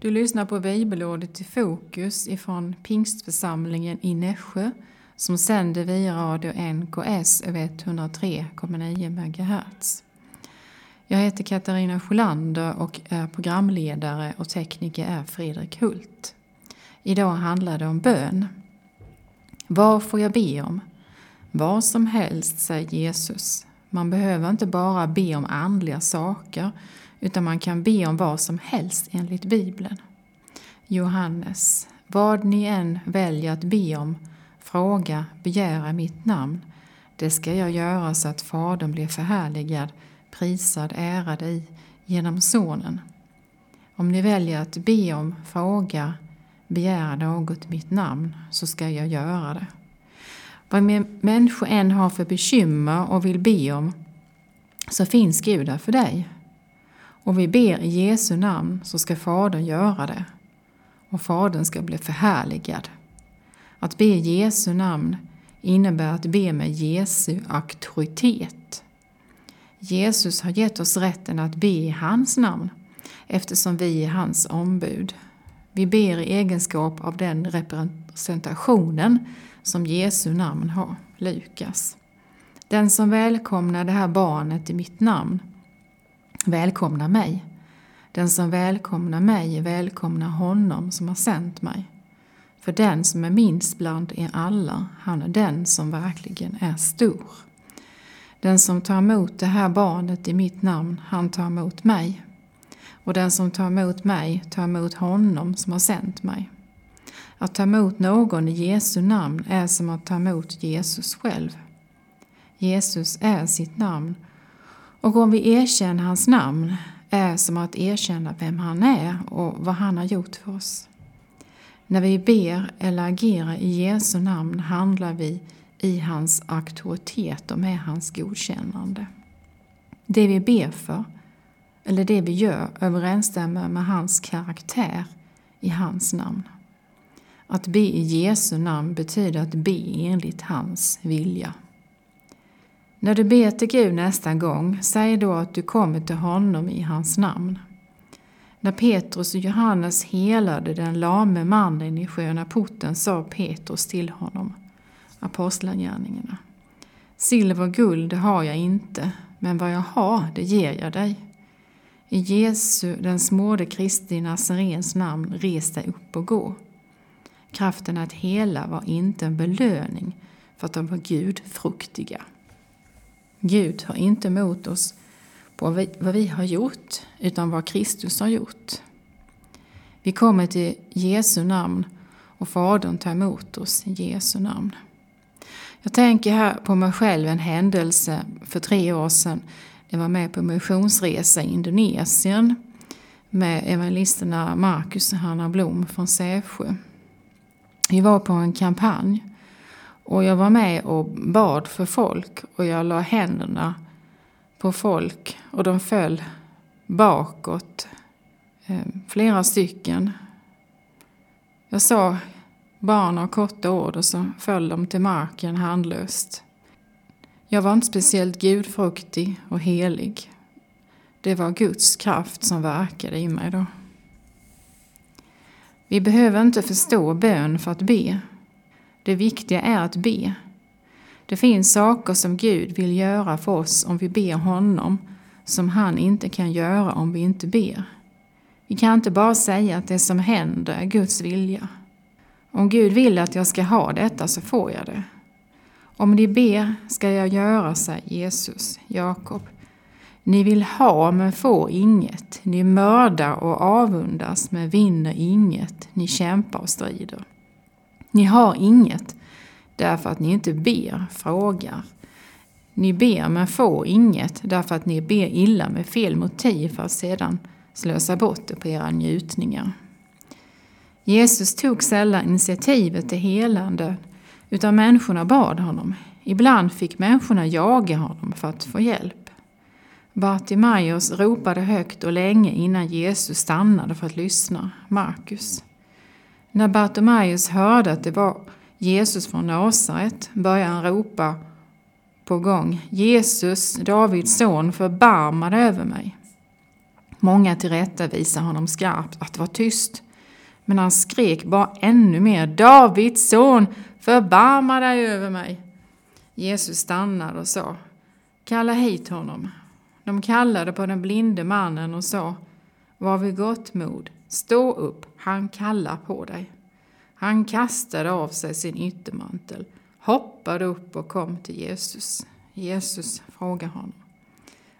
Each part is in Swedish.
Du lyssnar på bibelordet i fokus ifrån pingstförsamlingen i Nässjö som sänder via radio NKS över 103,9 MHz. Jag heter Katarina Sjölander och är programledare och tekniker är Fredrik Hult. Idag handlar det om bön. Vad får jag be om? Vad som helst, säger Jesus. Man behöver inte bara be om andliga saker utan man kan be om vad som helst enligt Bibeln. Johannes, vad ni än väljer att be om, fråga, begära mitt namn. Det ska jag göra så att Fadern blir förhärligad, prisad, ärad i genom Sonen. Om ni väljer att be om, fråga, begära något mitt namn så ska jag göra det. Vad människor än har för bekymmer och vill be om så finns Gud där för dig. Och vi ber i Jesu namn så ska Fadern göra det. Och Fadern ska bli förhärligad. Att be i Jesu namn innebär att be med Jesu auktoritet. Jesus har gett oss rätten att be i hans namn eftersom vi är hans ombud. Vi ber i egenskap av den representationen som Jesu namn har, Lukas. Den som välkomnar det här barnet i mitt namn välkomnar mig. Den som välkomnar mig välkomnar honom som har sänt mig. För den som är minst bland er alla, han är den som verkligen är stor. Den som tar emot det här barnet i mitt namn, han tar emot mig. Och den som tar emot mig tar emot honom som har sänt mig. Att ta emot någon i Jesu namn är som att ta emot Jesus själv. Jesus är sitt namn och om vi erkänner hans namn är som att erkänna vem han är och vad han har gjort för oss. När vi ber eller agerar i Jesu namn handlar vi i hans auktoritet och med hans godkännande. Det vi ber för, eller det vi gör, överensstämmer med hans karaktär i hans namn. Att be i Jesu namn betyder att be enligt hans vilja. När du ber till Gud nästa gång, säg då att du kommer till honom i hans namn. När Petrus och Johannes helade den lame mannen i sköna porten sa Petrus till honom, Apostlagärningarna. Silver och guld har jag inte, men vad jag har det ger jag dig. I Jesu, den småde Kristi Nazarens namn, res dig upp och gå. Kraften att hela var inte en belöning för att de var gudfruktiga. Gud har inte emot oss på vad vi har gjort, utan vad Kristus har gjort. Vi kommer till Jesu namn och Fadern tar emot oss i Jesu namn. Jag tänker här på mig själv en händelse för tre år sedan. Jag var med på missionsresa i Indonesien med evangelisterna Marcus och Hanna Blom från Sävsjö. Vi var på en kampanj och jag var med och bad för folk och jag la händerna på folk och de föll bakåt, eh, flera stycken. Jag sa barn av korta ord och så föll de till marken handlöst. Jag var inte speciellt gudfruktig och helig. Det var Guds kraft som verkade i mig då. Vi behöver inte förstå bön för att be. Det viktiga är att be. Det finns saker som Gud vill göra för oss om vi ber honom som han inte kan göra om vi inte ber. Vi kan inte bara säga att det som händer är Guds vilja. Om Gud vill att jag ska ha detta så får jag det. Om ni ber ska jag göra, säger Jesus, Jakob. Ni vill ha men får inget. Ni mördar och avundas men vinner inget. Ni kämpar och strider. Ni har inget därför att ni inte ber, frågar. Ni ber men får inget därför att ni ber illa med fel motiv för att sedan slösa bort det på era njutningar. Jesus tog sällan initiativet till helande utan människorna bad honom. Ibland fick människorna jaga honom för att få hjälp. Bartimaeus ropade högt och länge innan Jesus stannade för att lyssna. Markus. När Bartimaeus hörde att det var Jesus från Nasaret började han ropa på gång Jesus, Davids son, förbarma dig över mig. Många tillrättavisar honom skarpt att vara tyst. Men han skrek bara ännu mer Davids son, förbarma dig över mig. Jesus stannade och sa Kalla hit honom. De kallade på den blinde mannen och sa Var vid gott mod, stå upp, han kallar på dig. Han kastade av sig sin yttermantel, hoppade upp och kom till Jesus. Jesus frågar honom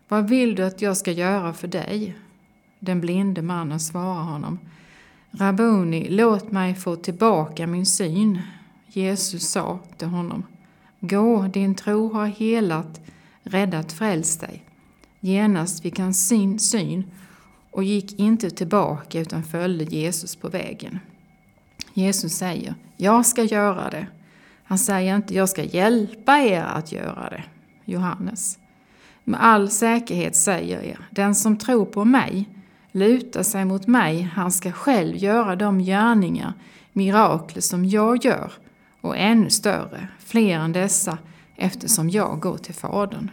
Vad vill du att jag ska göra för dig? Den blinde mannen svarar honom Rabuni, låt mig få tillbaka min syn. Jesus sa till honom Gå, din tro har helat, räddat, frälst dig. Genast fick han sin syn och gick inte tillbaka utan följde Jesus på vägen. Jesus säger, jag ska göra det. Han säger inte, jag ska hjälpa er att göra det. Johannes. Med all säkerhet säger er, den som tror på mig, lutar sig mot mig, han ska själv göra de gärningar, mirakler som jag gör och ännu större, fler än dessa, eftersom jag går till Fadern.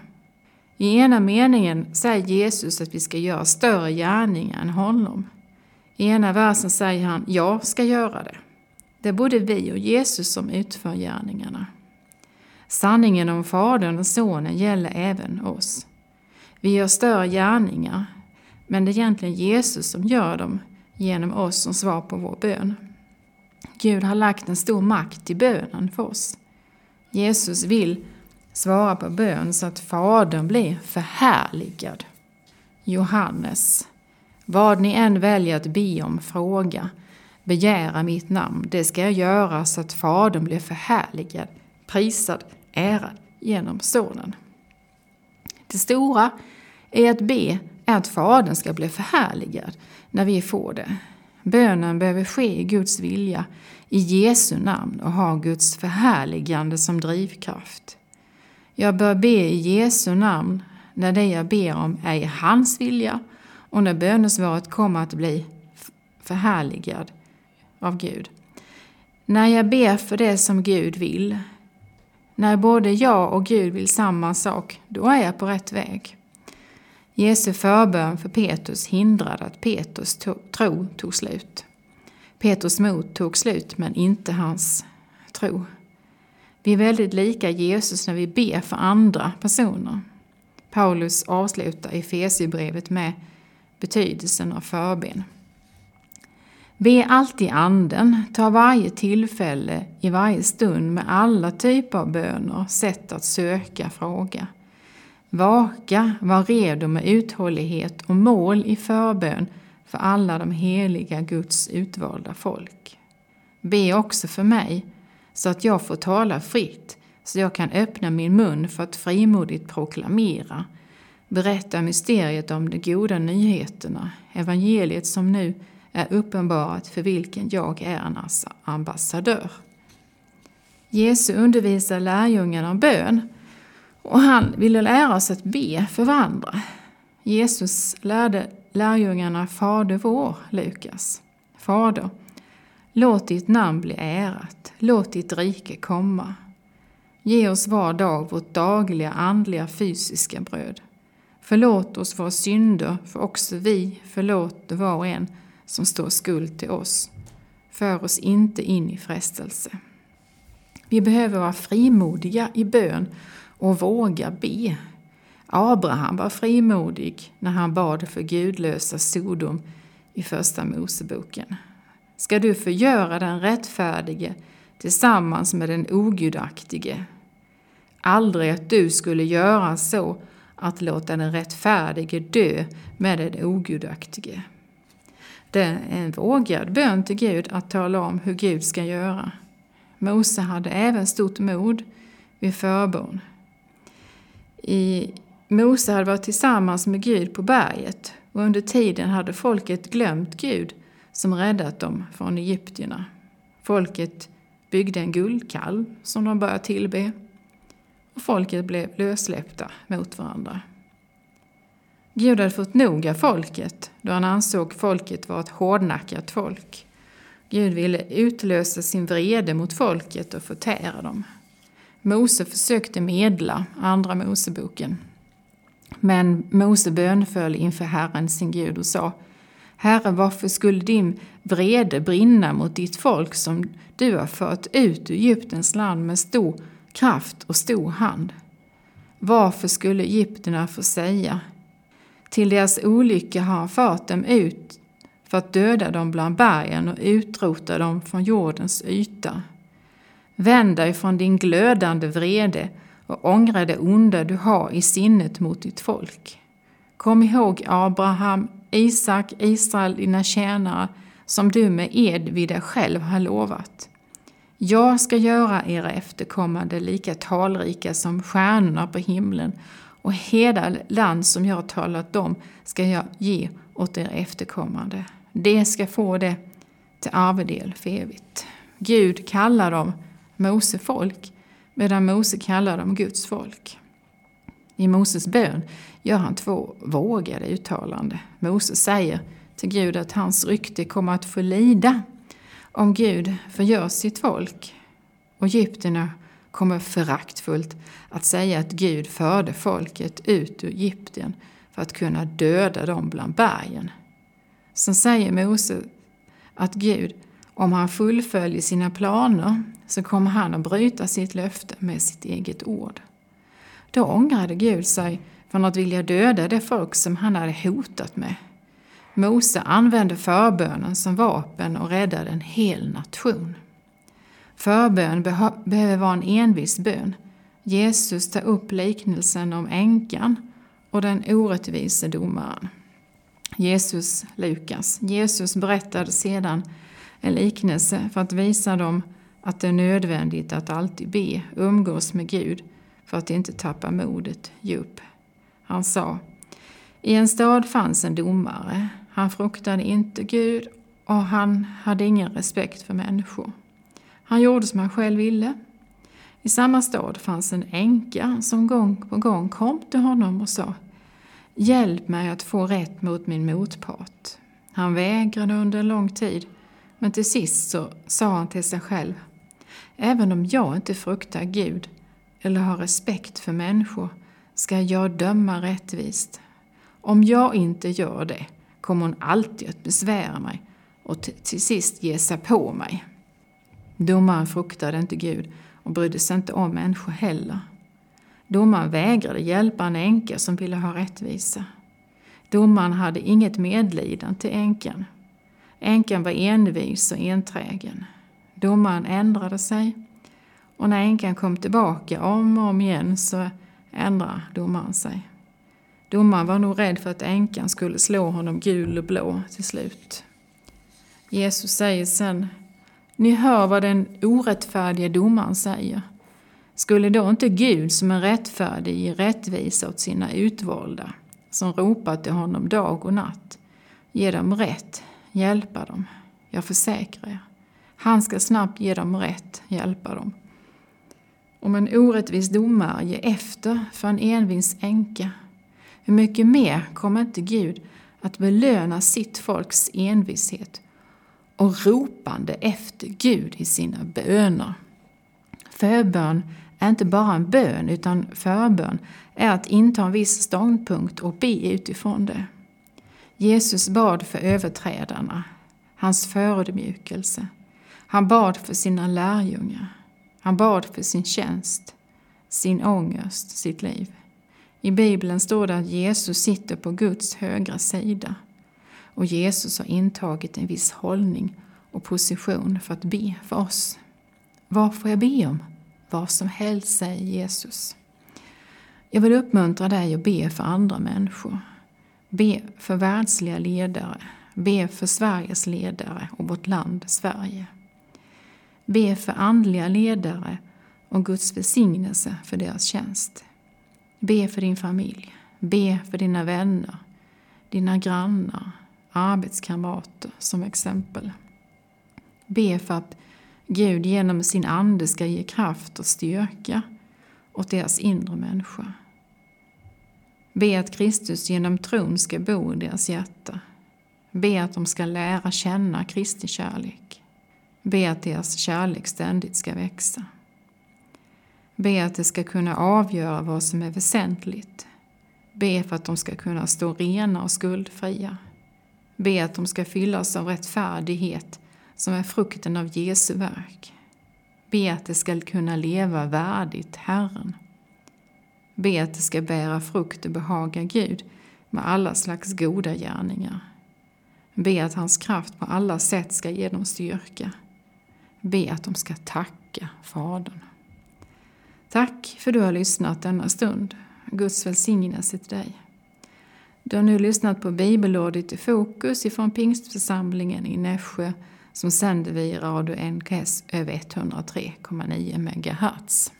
I ena meningen säger Jesus att vi ska göra större gärningar än honom. I ena versen säger han, jag ska göra det. Det är både vi och Jesus som utför gärningarna. Sanningen om Fadern och Sonen gäller även oss. Vi gör större gärningar, men det är egentligen Jesus som gör dem genom oss som svar på vår bön. Gud har lagt en stor makt i bönen för oss. Jesus vill svara på bön så att Fadern blir förhärligad. Johannes. Vad ni än väljer att be om, fråga, begära mitt namn, det ska jag göra så att Fadern blir förhärligad, prisad, ärad genom Sonen. Det stora är att be är att Fadern ska bli förhärligad när vi får det. Bönen behöver ske i Guds vilja, i Jesu namn och ha Guds förhärligande som drivkraft. Jag bör be i Jesu namn när det jag ber om är i hans vilja och när bönesvaret kommer att bli förhärligad av Gud. När jag ber för det som Gud vill, när både jag och Gud vill samma sak, då är jag på rätt väg. Jesu förbön för Petrus hindrade att Petrus tro tog slut. Petrus mod tog slut, men inte hans tro. Vi är väldigt lika Jesus när vi ber för andra personer. Paulus avslutar Efesierbrevet med betydelsen av förben. Be alltid anden, ta varje tillfälle i varje stund med alla typer av böner, sätt att söka, fråga. Vaka, var redo med uthållighet och mål i förbön för alla de heliga Guds utvalda folk. Be också för mig, så att jag får tala fritt, så jag kan öppna min mun för att frimodigt proklamera, berätta mysteriet om de goda nyheterna, evangeliet som nu är uppenbarat för vilken jag är en ambassadör. Jesus undervisar lärjungarna om bön och han ville lära oss att be för varandra. Jesus lärde lärjungarna Fader vår, Lukas. Fader, låt ditt namn bli ärat, låt ditt rike komma. Ge oss var dag vårt dagliga andliga fysiska bröd. Förlåt oss våra synder, för också vi förlåter var och en som står skuld till oss. För oss inte in i frestelse. Vi behöver vara frimodiga i bön och våga be. Abraham var frimodig när han bad för gudlösa Sodom i Första Moseboken. Ska du förgöra den rättfärdige tillsammans med den ogudaktige? Aldrig att du skulle göra så att låta den rättfärdige dö med den ogudaktige. Det är en vågad bön till Gud att tala om hur Gud ska göra. Mose hade även stort mod vid förbön. I Mose hade varit tillsammans med Gud på berget och under tiden hade folket glömt Gud som räddat dem från egyptierna. Folket byggde en guldkalv som de började tillbe och folket blev lössläppta mot varandra. Gud hade fått nog av folket då han ansåg folket vara ett hårdnackat folk. Gud ville utlösa sin vrede mot folket och förtära dem. Mose försökte medla, Andra Moseboken. Men Mose bönföll inför Herren sin Gud och sa Herre, varför skulle din vrede brinna mot ditt folk som du har fört ut ur Egyptens land med stor kraft och stor hand? Varför skulle egyptierna få säga till deras olycka har han fört dem ut för att döda dem bland bergen och utrota dem från jordens yta. Vänd dig från din glödande vrede och ångra det onda du har i sinnet mot ditt folk. Kom ihåg Abraham, Isak, Israel, dina tjänare, som du med ed vid dig själv har lovat. Jag ska göra era efterkommande lika talrika som stjärnorna på himlen och hela land som jag har talat om ska jag ge åt er efterkommande. Det ska få det till arvedel för evigt. Gud kallar dem Mose folk medan Mose kallar dem Guds folk. I Moses bön gör han två vågade uttalanden. Moses säger till Gud att hans rykte kommer att få lida om Gud förgör sitt folk. Och egyptierna kommer föraktfullt att säga att Gud förde folket ut ur Egypten för att kunna döda dem bland bergen. Sen säger Mose att Gud, om han fullföljer sina planer, så kommer han att bryta sitt löfte med sitt eget ord. Då ångrade Gud sig från att vilja döda det folk som han hade hotat med. Mose använde förbönen som vapen och räddade en hel nation. Förbön behöver vara en envis bön. Jesus tar upp liknelsen om änkan och den orättvise domaren. Jesus, Lukas. Jesus berättade sedan en liknelse för att visa dem att det är nödvändigt att alltid be, umgås med Gud för att inte tappa modet, ge upp. Han sa, i en stad fanns en domare. Han fruktade inte Gud och han hade ingen respekt för människor. Han gjorde som han själv ville. I samma stad fanns en änka som gång på gång kom till honom och sa Hjälp mig att få rätt mot min motpart. Han vägrade under en lång tid, men till sist så sa han till sig själv Även om jag inte fruktar Gud eller har respekt för människor ska jag döma rättvist. Om jag inte gör det kommer hon alltid att besvära mig och till sist ge sig på mig. Domaren fruktade inte Gud och brydde sig inte om människor heller. Domaren vägrade hjälpa en änka som ville ha rättvisa. Domaren hade inget medlidande till änkan. Änkan var envis och enträgen. Domaren ändrade sig och när änkan kom tillbaka om och om igen så ändrade domaren sig. Domaren var nog rädd för att änkan skulle slå honom gul och blå till slut. Jesus säger sen ni hör vad den orättfärdiga domaren säger. Skulle då inte Gud som är rättfärdig ge rättvisa åt sina utvalda, som ropar till honom dag och natt, ge dem rätt, hjälpa dem? Jag försäkrar er, han ska snabbt ge dem rätt, hjälpa dem. Om en orättvis domare ger efter för en envis änka, hur mycket mer kommer inte Gud att belöna sitt folks envishet och ropande efter Gud i sina böner. Förbön är inte bara en bön utan förbön är att inta en viss ståndpunkt och be utifrån det. Jesus bad för överträdarna, hans förödmjukelse. Han bad för sina lärjungar. Han bad för sin tjänst, sin ångest, sitt liv. I Bibeln står det att Jesus sitter på Guds högra sida och Jesus har intagit en viss hållning och position för att be för oss. Vad får jag be om? Vad som helst, säger Jesus. Jag vill uppmuntra dig att be för andra människor. Be för världsliga ledare. Be för Sveriges ledare och vårt land Sverige. Be för andliga ledare och Guds välsignelse för deras tjänst. Be för din familj. Be för dina vänner, dina grannar, arbetskamrater som exempel. Be för att Gud genom sin ande ska ge kraft och styrka åt deras inre människa. Be att Kristus genom tron ska bo i deras hjärta. Be att de ska lära känna Kristi kärlek. Be att deras kärlek ständigt ska växa. Be att de ska kunna avgöra vad som är väsentligt. Be för att de ska kunna stå rena och skuldfria. Be att de ska fyllas av rättfärdighet som är frukten av Jesu verk. Be att de ska kunna leva värdigt Herren. Be att de ska bära frukt och behaga Gud med alla slags goda gärningar. Be att hans kraft på alla sätt ska ge dem styrka. Be att de ska tacka Fadern. Tack för du har lyssnat denna stund. Guds välsignelse till dig. Du har nu lyssnat på bibelordet i fokus ifrån Pingstförsamlingen i Nässjö som sänder via Radio NKS över 103,9 MHz.